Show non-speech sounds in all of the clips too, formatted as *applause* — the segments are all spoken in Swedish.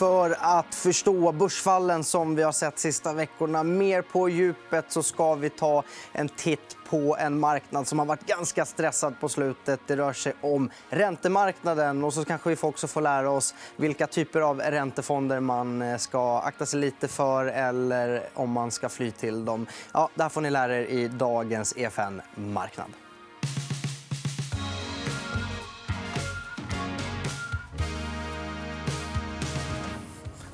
för att förstå börsfallen som vi har sett sista veckorna. Mer på djupet så ska vi ta en titt på en marknad som har varit ganska stressad på slutet. Det rör sig om räntemarknaden. Och så kanske vi också får lära oss vilka typer av räntefonder man eh, ska akta sig lite för eller om man ska fly till dem. Ja, det här får ni lära er i dagens EFN Marknad.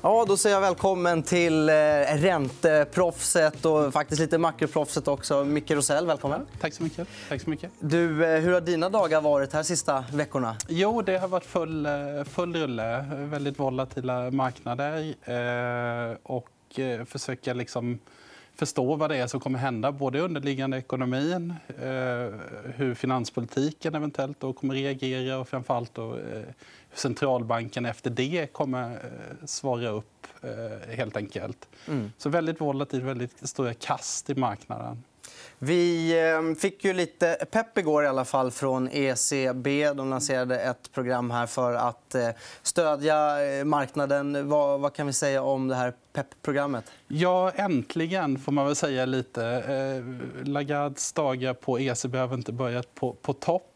Ja, då säger jag välkommen till eh, ränteproffset och faktiskt lite makroproffset också. Micke Rosell, välkommen. Tack så mycket. Tack så mycket. Du, eh, hur har dina dagar varit här sista veckorna? Jo, det har varit full, eh, full rulle. Väldigt volatila marknader. och försöka liksom förstå vad det är som kommer hända både underliggande ekonomin, hur finanspolitiken eventuellt då kommer reagera och framförallt då, centralbanken efter det kommer eh, svara upp. Eh, helt enkelt. Mm. Så väldigt volatilt, väldigt stora kast i marknaden. Vi eh, fick ju lite pepp igår i alla fall från ECB. De lanserade ett program här för att eh, stödja eh, marknaden. Vad kan vi säga om det här PEP-programmet? Ja, äntligen, får man väl säga. lite. Lagardes dagar på ECB har inte börjat på, på topp.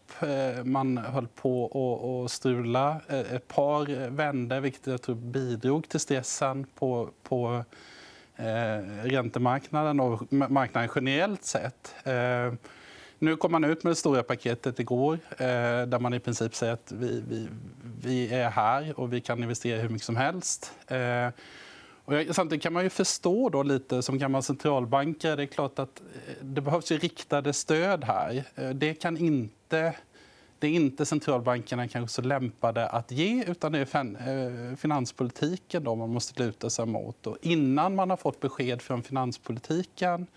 Man höll på att strula. Ett par vände, vilket jag tror bidrog till stressen på, på eh, räntemarknaden och marknaden generellt sett. Eh, nu kom man ut med det stora paketet igår eh, där man i princip säger att vi, vi, vi är här och vi kan investera hur mycket som helst. Eh, och samtidigt kan man ju förstå då lite som gammal centralbankare. Det är klart att det behövs ju riktade stöd här. Det kan inte det är inte centralbankerna kanske så lämpade att ge utan det är eh, finanspolitiken då man måste luta sig mot. Och innan man har fått besked från finanspolitiken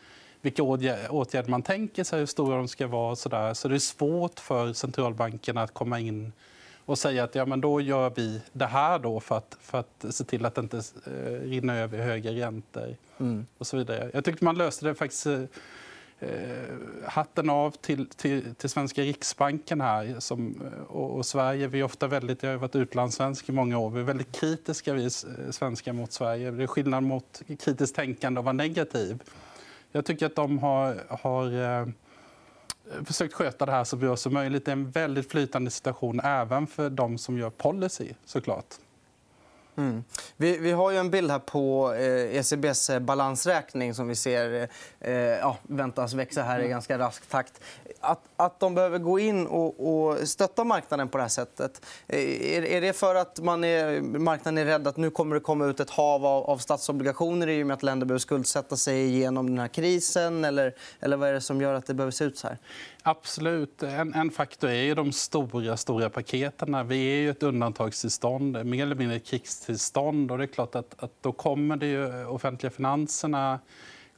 vilka åtgärder man tänker sig, hur stora de ska vara så, där, så det är svårt för centralbankerna att komma in och säga att ja, men då gör vi det här då för att, för att se till att det inte eh, rinner över höga räntor. Mm. Och så vidare. Jag tyckte man löste det faktiskt Eh, Eh, hatten av till, till, till svenska Riksbanken här som, eh, och, och, Sverige. Vi är ofta väldigt, jag har varit utlandssvensk i många år. Vi är väldigt kritiska vi eh, svenskar mot Sverige. Det är skillnad mot kritiskt tänkande och vara negativ. Jag tycker att de har, har eh, försökt sköta det här så bra som möjligt. Det är en väldigt flytande situation även för de som gör policy. såklart. Mm. Vi, vi, har ju en bild här på eh, ECBs balansräkning som vi ser eh, ja, väntas växa här i mm. ganska rask takt. Att, att de behöver gå in och, och stötta marknaden på det här sättet eh, är, är det för att man är, marknaden är rädd att nu kommer det komma ut ett hav av, av statsobligationer i och med att länder behöver skuldsätta sig igenom den här krisen? Eller, eller vad är det som gör att det behöver se ut så här? Absolut. En, en faktor är ju de stora, stora paketen. Vi är ju ett undantagstillstånd, mer eller mindre ett krigstillstånd. Och det är klart att, att då kommer det ju offentliga finanserna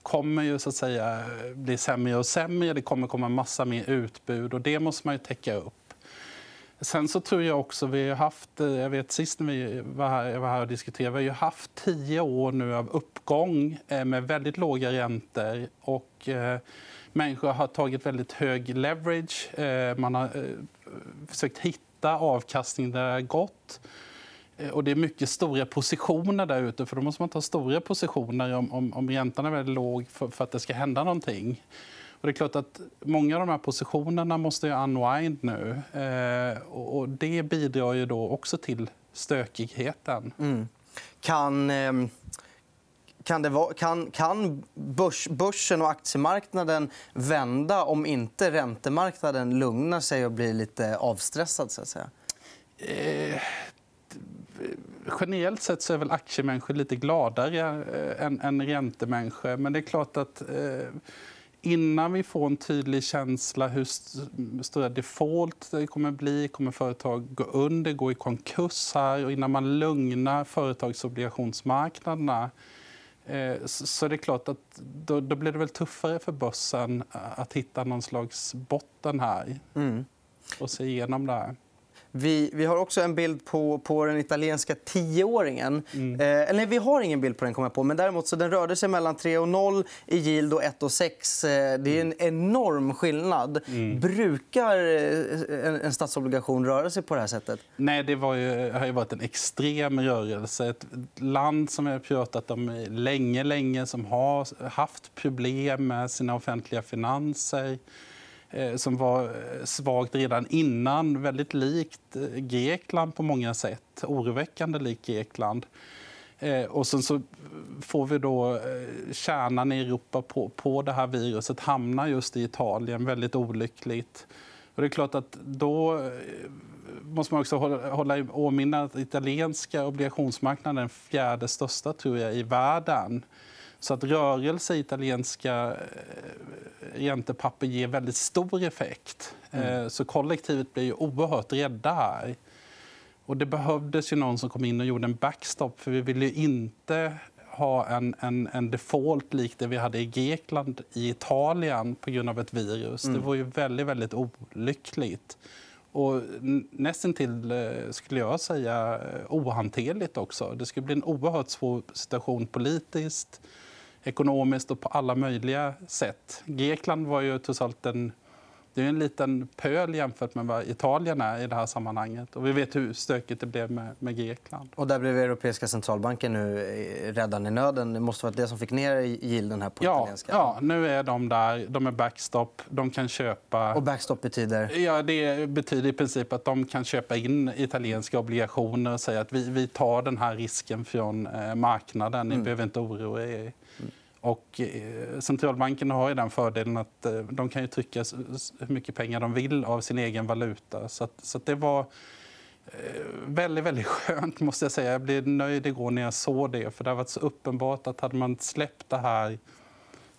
kommer ju så att säga bli sämre och sämre. Det kommer komma massa mer utbud och det måste man ju täcka upp. Sen så tror jag också vi har haft, jag vet sist när vi var här, jag var här och diskuterade, vi har haft tio år nu av uppgång eh, med väldigt låga räntor. Och, eh, Människor har tagit väldigt hög leverage. Eh, man har eh, försökt hitta avkastning där det har gått. Eh, och det är mycket stora positioner där ute. För då måste man ta stora positioner om, om, om räntan är väldigt låg för, för, att det ska hända någonting. Och det är klart att många av de här positionerna måste ju unwind nu. Eh, och, det bidrar ju då också till stökigheten. Mm. Kan... Eh kan, det vara, kan, kan börs, börsen och aktiemarknaden vända om inte räntemarknaden lugnar sig och blir lite avstressad? Så att säga? Eh, generellt sett så är väl aktiemänniskor lite gladare eh, än, än räntemänniskor. Men det är klart att eh, innan vi får en tydlig känsla hur stora default det kommer bli, kommer företag gå under, gå i konkurs här och innan man lugnar företagsobligationsmarknaderna så det är klart att då, då blir det väl tuffare för börsen att hitta någon slags botten här mm. och se igenom det här. Vi, vi har också en bild på, på den italienska tioåringen. Mm. Eh, eller vi har ingen bild på den, kommer på. Men däremot så den rörde sig mellan 3 och 0 i yield och 1 och 6. Eh, det är en enorm skillnad. Mm. Brukar eh, en, en statsobligation röra sig på det här sättet? Nej, det var ju, har ju varit en extrem rörelse. Ett land som vi har pratat om länge, länge som har haft problem med sina offentliga finanser Eh, som var eh, svagt redan innan. Väldigt likt eh, Grekland på många sätt. Oroväckande likt Grekland. Och sen så får vi då kärnan i Europa på, på det här viruset hamnar just i Italien. Väldigt olyckligt. Och det är klart att då måste man också hålla, hålla i åminne att italienska obligationsmarknaden är den fjärde största tror jag, i världen. Så att rörelse i italienska räntepapper ger väldigt stor effekt. Mm. Eh, så kollektivet blir ju oerhört rädda här. Och det behövdes ju någon som kom in och gjorde en backstop för vi ville inte ha en, en, en default lik det vi hade i Grekland i Italien på grund av ett virus. Mm. Det var ju väldigt, väldigt olyckligt. Och nästintill, eh, skulle jag säga, eh, ohanterligt också. Det skulle bli en oerhört svår situation politiskt ekonomiskt och på alla möjliga sätt. Grekland var ju trots allt en, det är en liten pöl jämfört med vad Italien är i det här sammanhanget. Och vi vet hur stökigt det blev med, med Grekland. Och där blev Europeiska centralbanken nu räddan i nöden. Det måste vara det som fick ner gilden här på ja, italienska. Ja, nu är de där. De är backstop. De kan köpa... Och backstop betyder? Ja, det betyder i princip att de kan köpa in italienska obligationer och säga att vi, vi tar den här risken från eh, marknaden. Ni mm. behöver inte oroa er. Och eh, centralbanken har ju den fördelen att eh, de kan ju trycka hur mycket pengar de vill av sin egen valuta. Så, att, så att det var eh, väldigt, väldigt *laughs* skönt. måste Jag säga. Jag blev nöjd igår när jag såg det. För Det har varit så uppenbart att hade man släppt det här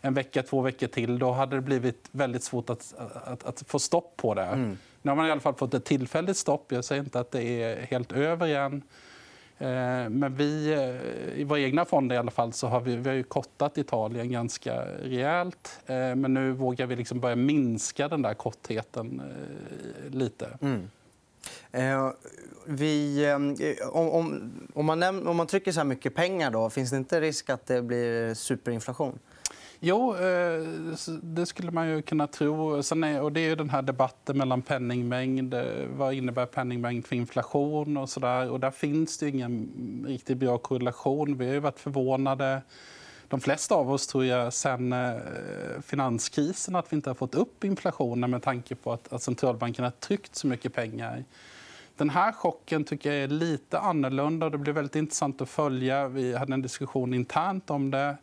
en vecka, två veckor till då hade det blivit väldigt svårt att, att, att få stopp på det. Mm. Nu har man i alla fall fått ett tillfälligt stopp. Jag säger inte att det är helt över än. Eh, men vi, eh, i våra egna fonder i alla fall, så har vi, vi har ju kortat Italien ganska rejält. Eh, men nu vågar vi liksom börja minska den där kortheten lite. Mm. Eh, vi, eh, om, om, om, man om man trycker så här mycket pengar, då, finns det inte risk att det blir superinflation? Jo, eh, det skulle man ju kunna tro. Sen är, och det är den här debatten mellan penningmängd. Eh, vad innebär penningmängd för inflation? och så där. Och Där finns det ingen riktigt bra korrelation. Vi har varit förvånade de flesta av oss tror jag sen eh, finanskrisen att vi inte har fått upp inflationen med tanke på att, att centralbanken har tryckt så mycket pengar. Den här chocken tycker jag är lite annorlunda. Det blir väldigt intressant att följa. Vi hade en diskussion internt om det.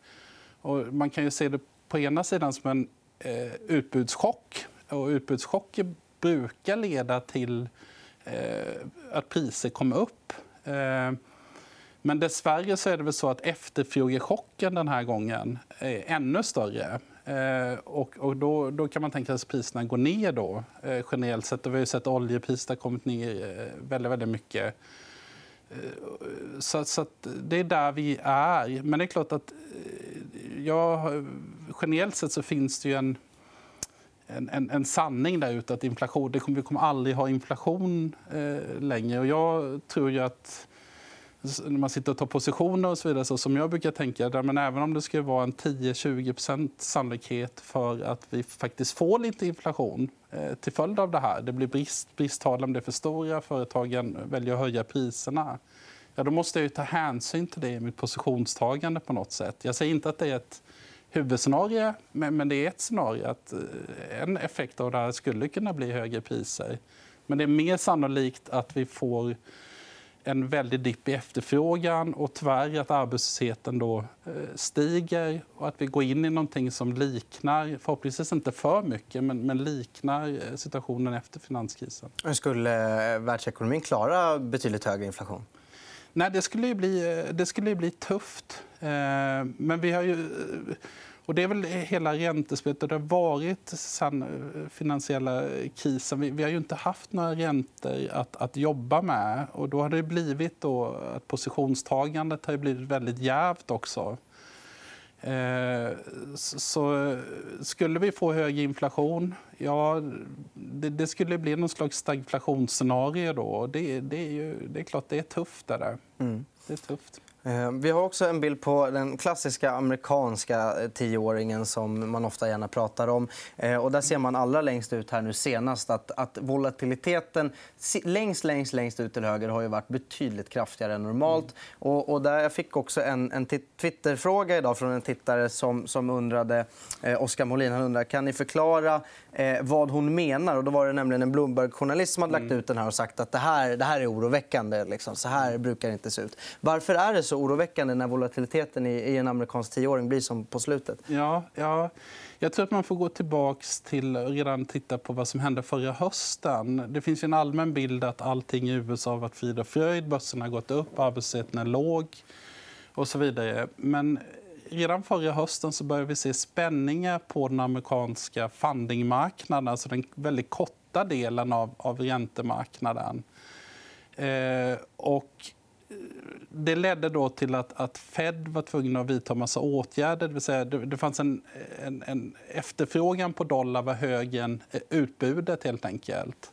Och man kan ju se det på ena sidan som en eh, utbudschock. Och utbudschocker brukar leda till eh, att priser kommer upp. Eh, men dessvärre så är det väl så att efterfrågechocken den här gången är ännu större. Eh, och, och då, då, kan man tänka sig att priserna går ner då, eh, generellt sett. Vi har sett oljepriset kommit ner eh, väldigt, väldigt mycket. Eh, så, så det är där vi är. Men det är klart att eh, jag, generellt sett så finns det ju en, en, en sanning där ute att inflation, det kommer, vi kommer aldrig ha inflation eh, längre. Och jag tror ju att när man sitter och tar positioner och så vidare, så som jag brukar tänka, där, men även om det skulle vara en 10-20% sannolikhet för att vi faktiskt får lite inflation eh, till följd av det här, det blir brist, bristtal om det är för stora, företagen väljer att höja priserna, ja, då måste jag ta hänsyn till det i mitt positionstagande på något sätt. Jag säger inte att det är ett huvudscenario, men det är ett scenario att eh, en effekt av det här skulle kunna bli högre priser. Men det är mer sannolikt att vi får en väldig dipp i efterfrågan och tyvärr att arbetslösheten då eh, stiger och att vi går in i någonting som liknar, förhoppningsvis inte för mycket, men, liknar eh, situationen efter finanskrisen. Skulle världsekonomin klara betydligt högre inflation? Nej, det skulle ju bli, eh, det skulle ju bli tufft. Eh, men vi har ju... Eh, och det är väl hela räntespelet. Det har varit sen finansiella krisen. Vi, vi, har ju inte haft några räntor att, att jobba med. Och då har det blivit då att positionstagandet har blivit väldigt jävt också. Eh, så skulle vi få hög inflation, ja, det, det skulle bli någon slags stagflationsscenario då. Det, det, är ju, det är klart det är tufft. Där. Mm. Det är tufft. Eh, vi har också en bild på den klassiska amerikanska eh, tioåringen som man ofta gärna pratar om. Eh, och där ser man allra längst ut här nu senast att, att volatiliteten längst, längst, längst ut till höger har ju varit betydligt kraftigare än normalt. Mm. Och, och där jag fick också en, en Twitterfråga idag från en tittare som, som undrade, eh, Oskar Molin, han undrar kan ni förklara eh, vad hon menar? Och då var det nämligen en Bloomberg-journalist som hade lagt mm. ut den här och sagt att det här, det här är oroväckande. Liksom. Så här brukar det inte se ut. Varför är det så oroväckande när volatiliteten i, i en amerikansk tioåring blir som på slutet? Ja, ja. Jag tror att man får gå tillbaka till redan titta på vad som hände förra hösten. Det finns en allmän bild att allting i USA har varit frid och fröjd. Börsen har gått upp, arbetslösheten är låg och så vidare. Men redan förra hösten så började vi se spänningar på den amerikanska fundingmarknaden, alltså den väldigt korta delen av, av räntemarknaden. Eh, och eh, det ledde då till att, att Fed var tvungna att vidta massa åtgärder. Det, vill säga, det, det fanns en, en, en, efterfrågan på dollar var högre än eh, utbudet. helt enkelt.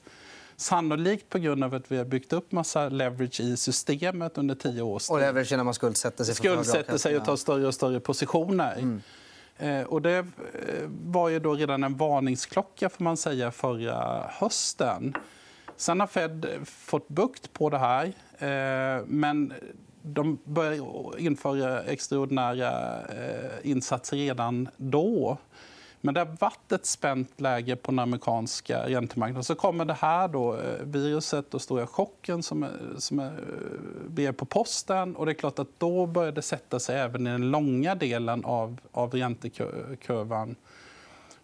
Sannolikt på grund av att vi har byggt upp massa leverage i systemet under tio års tid. Och leverage när man skuldsätter sig? Skuldsätter sig och tar större och större positioner. Mm. Eh, och det eh, var ju då redan en varningsklocka får man säga, förra hösten. Sen har Fed fått bukt på det här. Eh, men de började införa extraordinära insatser redan då. Men det har varit ett spänt läge på den amerikanska räntemarknaden. Så kommer det här då, eh, viruset och stora chocken som, eh, som eh, är, på posten. Och det är klart att då börjar det sätta sig även i den långa delen av, av räntekurvan.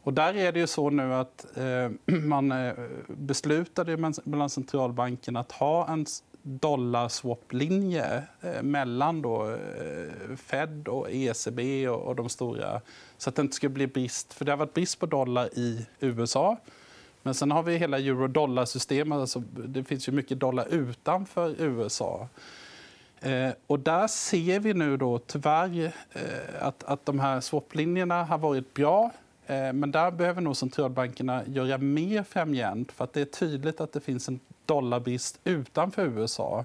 Och där är det ju så nu att eh, *clears throat* man beslutade mellan centralbankerna att ha en dollarswap-linje mellan då, Fed och ECB och, de stora så att det inte skulle bli brist. För det har varit brist på dollar i USA. Men sen har vi hela euro-dollar-systemet. Alltså, det finns ju mycket dollar utanför USA. Eh, och där ser vi nu då tyvärr eh, att, att de här swap-linjerna har varit bra. Eh, men där behöver nog centralbankerna göra mer framgent. För att det är tydligt att det finns en dollarbrist utanför USA.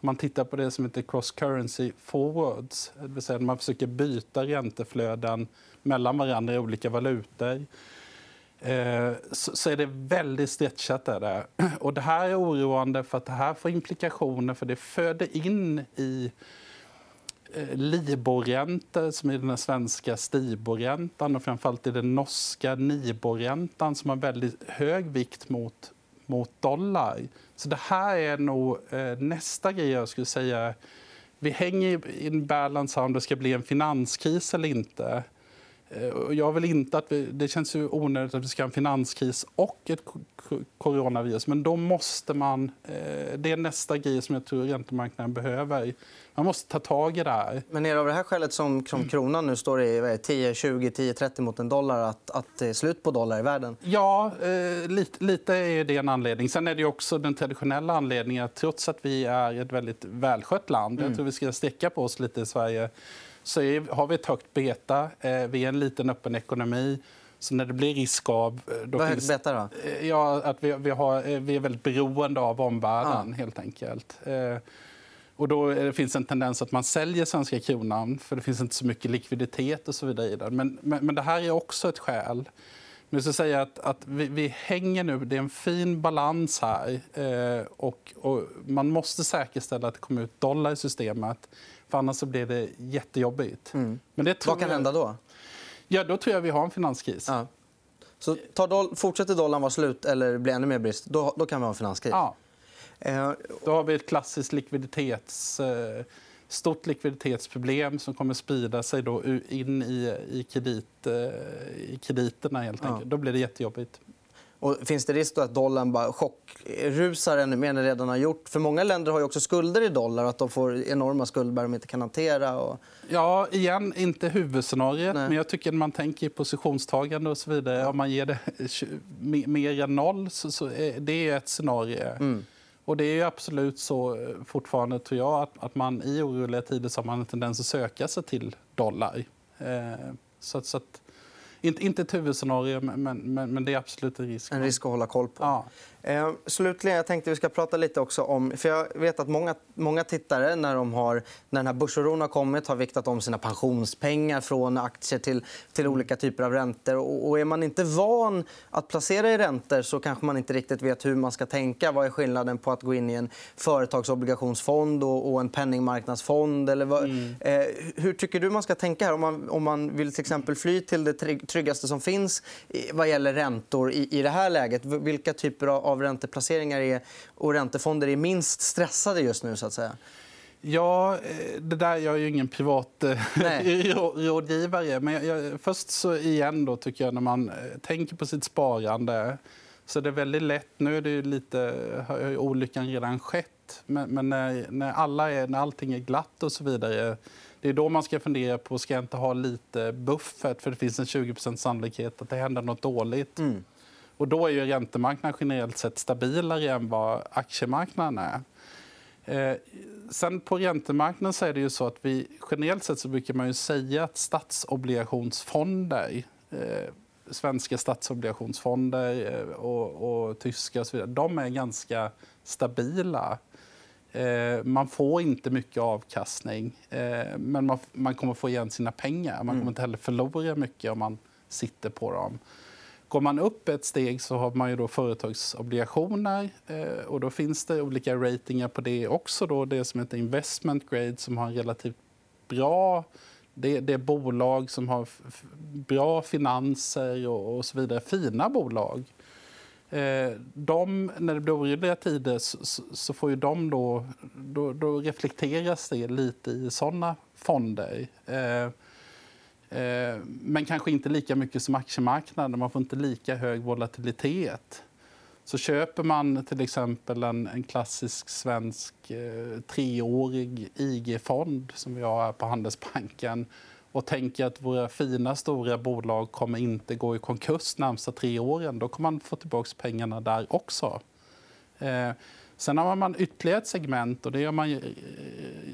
Man tittar på det som heter cross currency forwards. Det vill säga man försöker byta ränteflöden mellan varandra i olika valutor eh, så är det väldigt stretchat. Där. *clears throat* Och det här är oroande för att det här får implikationer för det föder in i eh, Liborräntor, som är den svenska Stiborräntan och framförallt i den norska Niborräntan som har väldigt hög vikt mot, mot dollar. Så det här är nog eh, nästa grej jag skulle säga. Vi hänger i en balans om det ska bli en finanskris eller inte. Eh, jag vill inte att vi, det känns ju onödigt att vi ska ha en finanskris och ett coronavirus. Men då måste man... Eh, det är nästa grej som jag tror räntemarknaden behöver. Man måste ta tag i det här. Men är det av det här skälet som, som kronan nu står i 10, 20, 10, 30 mot en dollar att, att det är slut på dollar i världen? Ja, eh, lite, lite är det en anledning. Sen är det också den traditionella anledningen att trots att vi är ett väldigt välskött land, mm. jag tror vi ska sträcka på oss lite i Sverige, så är, har vi ett högt beta. Eh, vi är en liten öppen ekonomi. Så när det blir risk av... Eh, då Vad är högt beta då? Eh, ja, att vi, vi, har, vi är väldigt beroende av omvärlden, ah. helt enkelt. Och då det finns en tendens att man säljer svenska kronan för det finns inte så mycket likviditet och så vidare i den. Men, men, men det här är också ett skäl. Men jag säga att, att vi, vi, hänger nu, det är en fin balans här. Eh, och, och, man måste säkerställa att det kommer ut dollar i systemet. För annars så blir det jättejobbigt. Mm. Men det Vad kan jag... hända då? Ja, då tror jag vi har en finanskris. Ja. Så tar doll... fortsätter dollarn vara slut eller blir ännu mer brist, då, då kan vi ha en finanskris? Ja. Eh... Då har vi ett klassiskt likviditets... Eh stort likviditetsproblem som kommer sprida sig då in i, i, kredit, eh, i krediterna. Helt enkelt. Ja. Då blir det jättejobbigt. Och finns det risk att dollarn bara chockrusar ännu mer än den redan har gjort? För Många länder har ju också skulder i dollar. att De får enorma skuldberg de inte kan hantera. Och... Ja, igen, inte huvudscenariet. Men jag tycker när man tänker i positionstagande och så vidare. Om man ger det mer än noll så, så är det ett scenario. Mm. Och det är absolut så fortfarande, tror jag, att, att man i oroliga tider så har man en tendens att söka sig till dollar. Så, så att, inte, inte ett huvudscenario, men, men, men det är absolut en risk. En risk att hålla koll på. Ja. Eh, slutligen, jag tänkte vi ska prata lite också om... För jag vet att många, många tittare, när, de har, när den här börsoron har kommit har viktat om sina pensionspengar från aktier till, till olika typer av räntor. Och, och är man inte van att placera i räntor så kanske man inte riktigt vet hur man ska tänka. Vad är skillnaden på att gå in i en företagsobligationsfond och, och en penningmarknadsfond? Eller vad, mm. eh, hur tycker du man ska tänka här? Om man, om man vill till exempel fly till det tryggaste som finns vad gäller räntor i, i det här läget. Vilka typer av av ränteplaceringar är, och räntefonder är minst stressade just nu? så att säga? Ja, eh, det där, jag är ju ingen privat eh, *laughs* rådgivare. Men jag, jag, först så igen då, tycker jag, när man eh, tänker på sitt sparande så det är väldigt lätt. Nu är det lite, har olyckan redan skett. Men, men när, när, alla är, när allting är glatt och så vidare det är då man ska fundera på ska jag inte ha lite buffert för det finns en 20% sannolikhet att det händer nåt dåligt. Mm. Och då är ju räntemarknaden generellt sett stabilare än vad aktiemarknaden är. Eh, sen på räntemarknaden så är det ju så att vi generellt sett så brukar man ju säga att statsobligationsfonder eh, svenska statsobligationsfonder eh, och, och, tyska och så vidare, de är ganska stabila. Eh, man får inte mycket avkastning, eh, men man, man, kommer få igen sina pengar. Man kommer mm. inte heller förlora mycket om man sitter på dem. Går man upp ett steg så har man ju då företagsobligationer. Eh, och då finns det olika ratingar på det också. Då. Det som heter investment grade som har en relativt bra... Det, det är bolag som har bra finanser och, och så vidare. Fina bolag. Eh, de, när det blir oroliga tider så, så, får ju de då, då, då reflekteras det lite i såna fonder. Eh, Eh, men kanske inte lika mycket som aktiemarknaden. Man får inte lika hög volatilitet. Så köper man till exempel en, en klassisk svensk eh, treårig IG-fond som vi har här på Handelsbanken och tänker att våra fina stora bolag kommer inte gå i konkurs de närmsta tre åren, då kommer man få tillbaka pengarna där också. Eh, Sen har man ytterligare ett segment och det är man eh,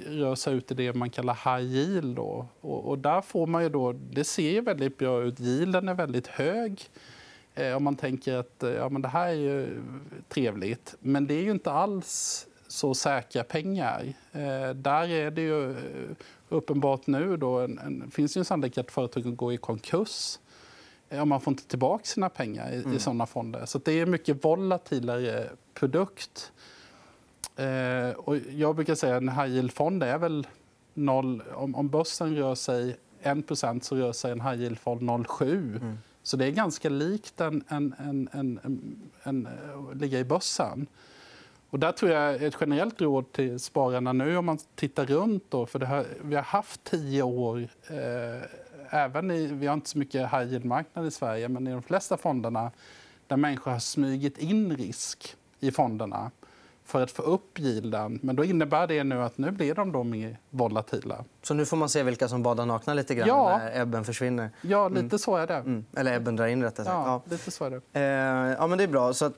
rör sig ut i det man kallar high yield. Då. Och, och, där får man ju då, det ser väldigt bra ut. Yielden är väldigt hög. Eh, om man tänker att eh, ja, men det här är ju trevligt. Men det är ju inte alls så säkra pengar. Eh, där är det ju eh, uppenbart nu då, en, en, finns ju en sannolikhet att företagen går i konkurs eh, om man får inte tillbaka sina pengar i, mm. i såna fonder. Så det är en mycket volatilare produkt. Eh, och jag brukar säga att en high yield-fond är väl noll, om, om börsen rör sig 1% så rör sig en high yield-fond 0,7. Mm. Så det är ganska likt en, en, en, en, en, en, eh, ligga i börsen. Och där tror jag ett generellt råd till spararna nu om man tittar runt. Då, för har, vi har haft tio år, eh, även i, vi har inte så mycket high yield-marknad i Sverige, men i de flesta fonderna där människor har smugit in risk i fonderna för att få upp yielden. Men då innebär det nu att nu blir de då mer volatila. Så nu får man se vilka som badar nakna lite grann ja. när ebben försvinner? Ja, lite mm. så är det. Mm. Eller ebben drar in rättare sagt. Ja, lite så är det. Eh, ja, men det är bra. Så att,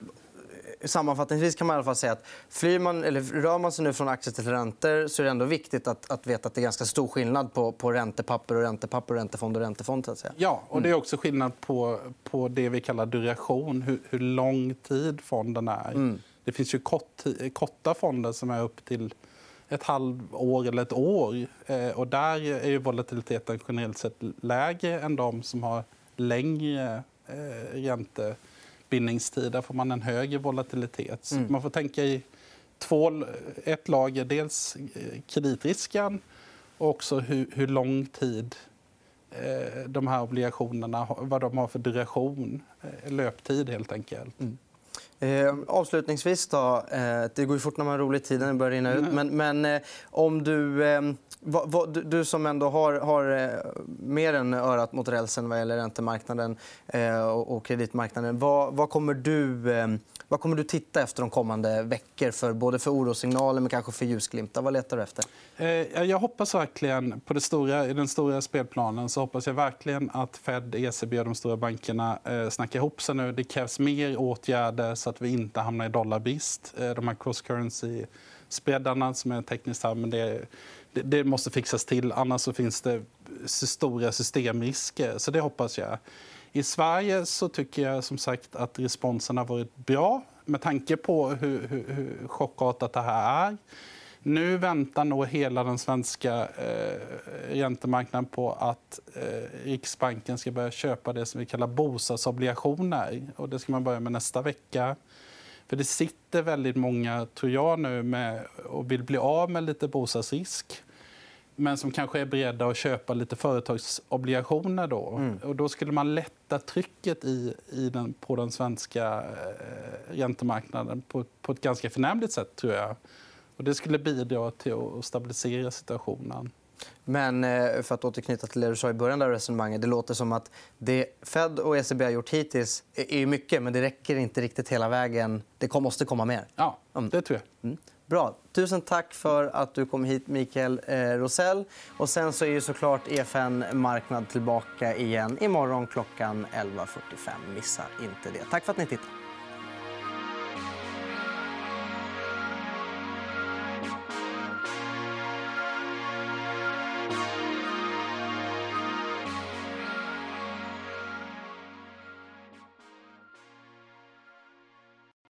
sammanfattningsvis kan man i alla fall säga att flyr man, eller rör man sig nu från aktier till räntor så är det ändå viktigt att, att veta att det är ganska stor skillnad på, på räntepapper och räntepapper, och räntefond och räntefond. Så att säga. Ja, och det är också skillnad på, på det vi kallar duration, hur, hur lång tid fonden är. Mm. Det finns ju kort, korta fonder som är upp till ett halvår eller ett år. Eh, och där är ju volatiliteten generellt sett lägre än de som har längre eh, räntebindningstid. Där får man en högre volatilitet. Mm. Man får tänka i två, ett lager. Dels eh, kreditrisken och också hur, hur lång tid de här obligationerna vad de har för duration, löptid helt enkelt. Mm. Eh, avslutningsvis, då, eh, det går ju fort när man har roligt. Tiden börjar rinna ut. Mm. Men, men eh, om du, eh, vad, du, du, som ändå har, har mer än örat mot rälsen vad gäller räntemarknaden och, och, kreditmarknaden. Vad, vad kommer du vad kommer du titta efter de kommande veckor för både för orossignaler men kanske för ljusglimtar? Vad letar du efter? Jag hoppas verkligen på det stora, i den stora spelplanen så hoppas jag verkligen att Fed, ECB och de stora bankerna snackar ihop sig nu. Det krävs mer åtgärder så att vi inte hamnar i dollarbrist. Eh, de här cross currency spreadarna som är tekniskt här, men det det, det måste fixas till, annars så finns det stora systemrisker. Så det hoppas jag. I Sverige så tycker jag som sagt att responsen har varit bra med tanke på hur, hur, hur chockartat det här är. Nu väntar nog hela den svenska eh, räntemarknaden på att eh, Riksbanken ska börja köpa det som vi kallar bostadsobligationer. Och det ska man börja med nästa vecka. För det sitter väldigt många, tror jag, nu med, och vill bli av med lite bostadsrisk men som kanske är beredda att köpa lite företagsobligationer. Då. Mm. Och då skulle man lätta trycket i, i den, på den svenska eh, räntemarknaden på, på ett ganska förnämligt sätt, tror jag. Och det skulle bidra till att stabilisera situationen. Men eh, för att återknyta till det du sa i början av resonemanget. Det låter som att det Fed och ECB har gjort hittills är mycket, men det räcker inte riktigt hela vägen. Det måste komma mer. Ja, mm. det tror jag. Mm. Bra. Tusen tack för att du kom hit, Mikael eh, Rosell. Och sen så är ju såklart EFN Marknad tillbaka igen imorgon klockan 11.45. Missa inte det. Tack för att ni tittade.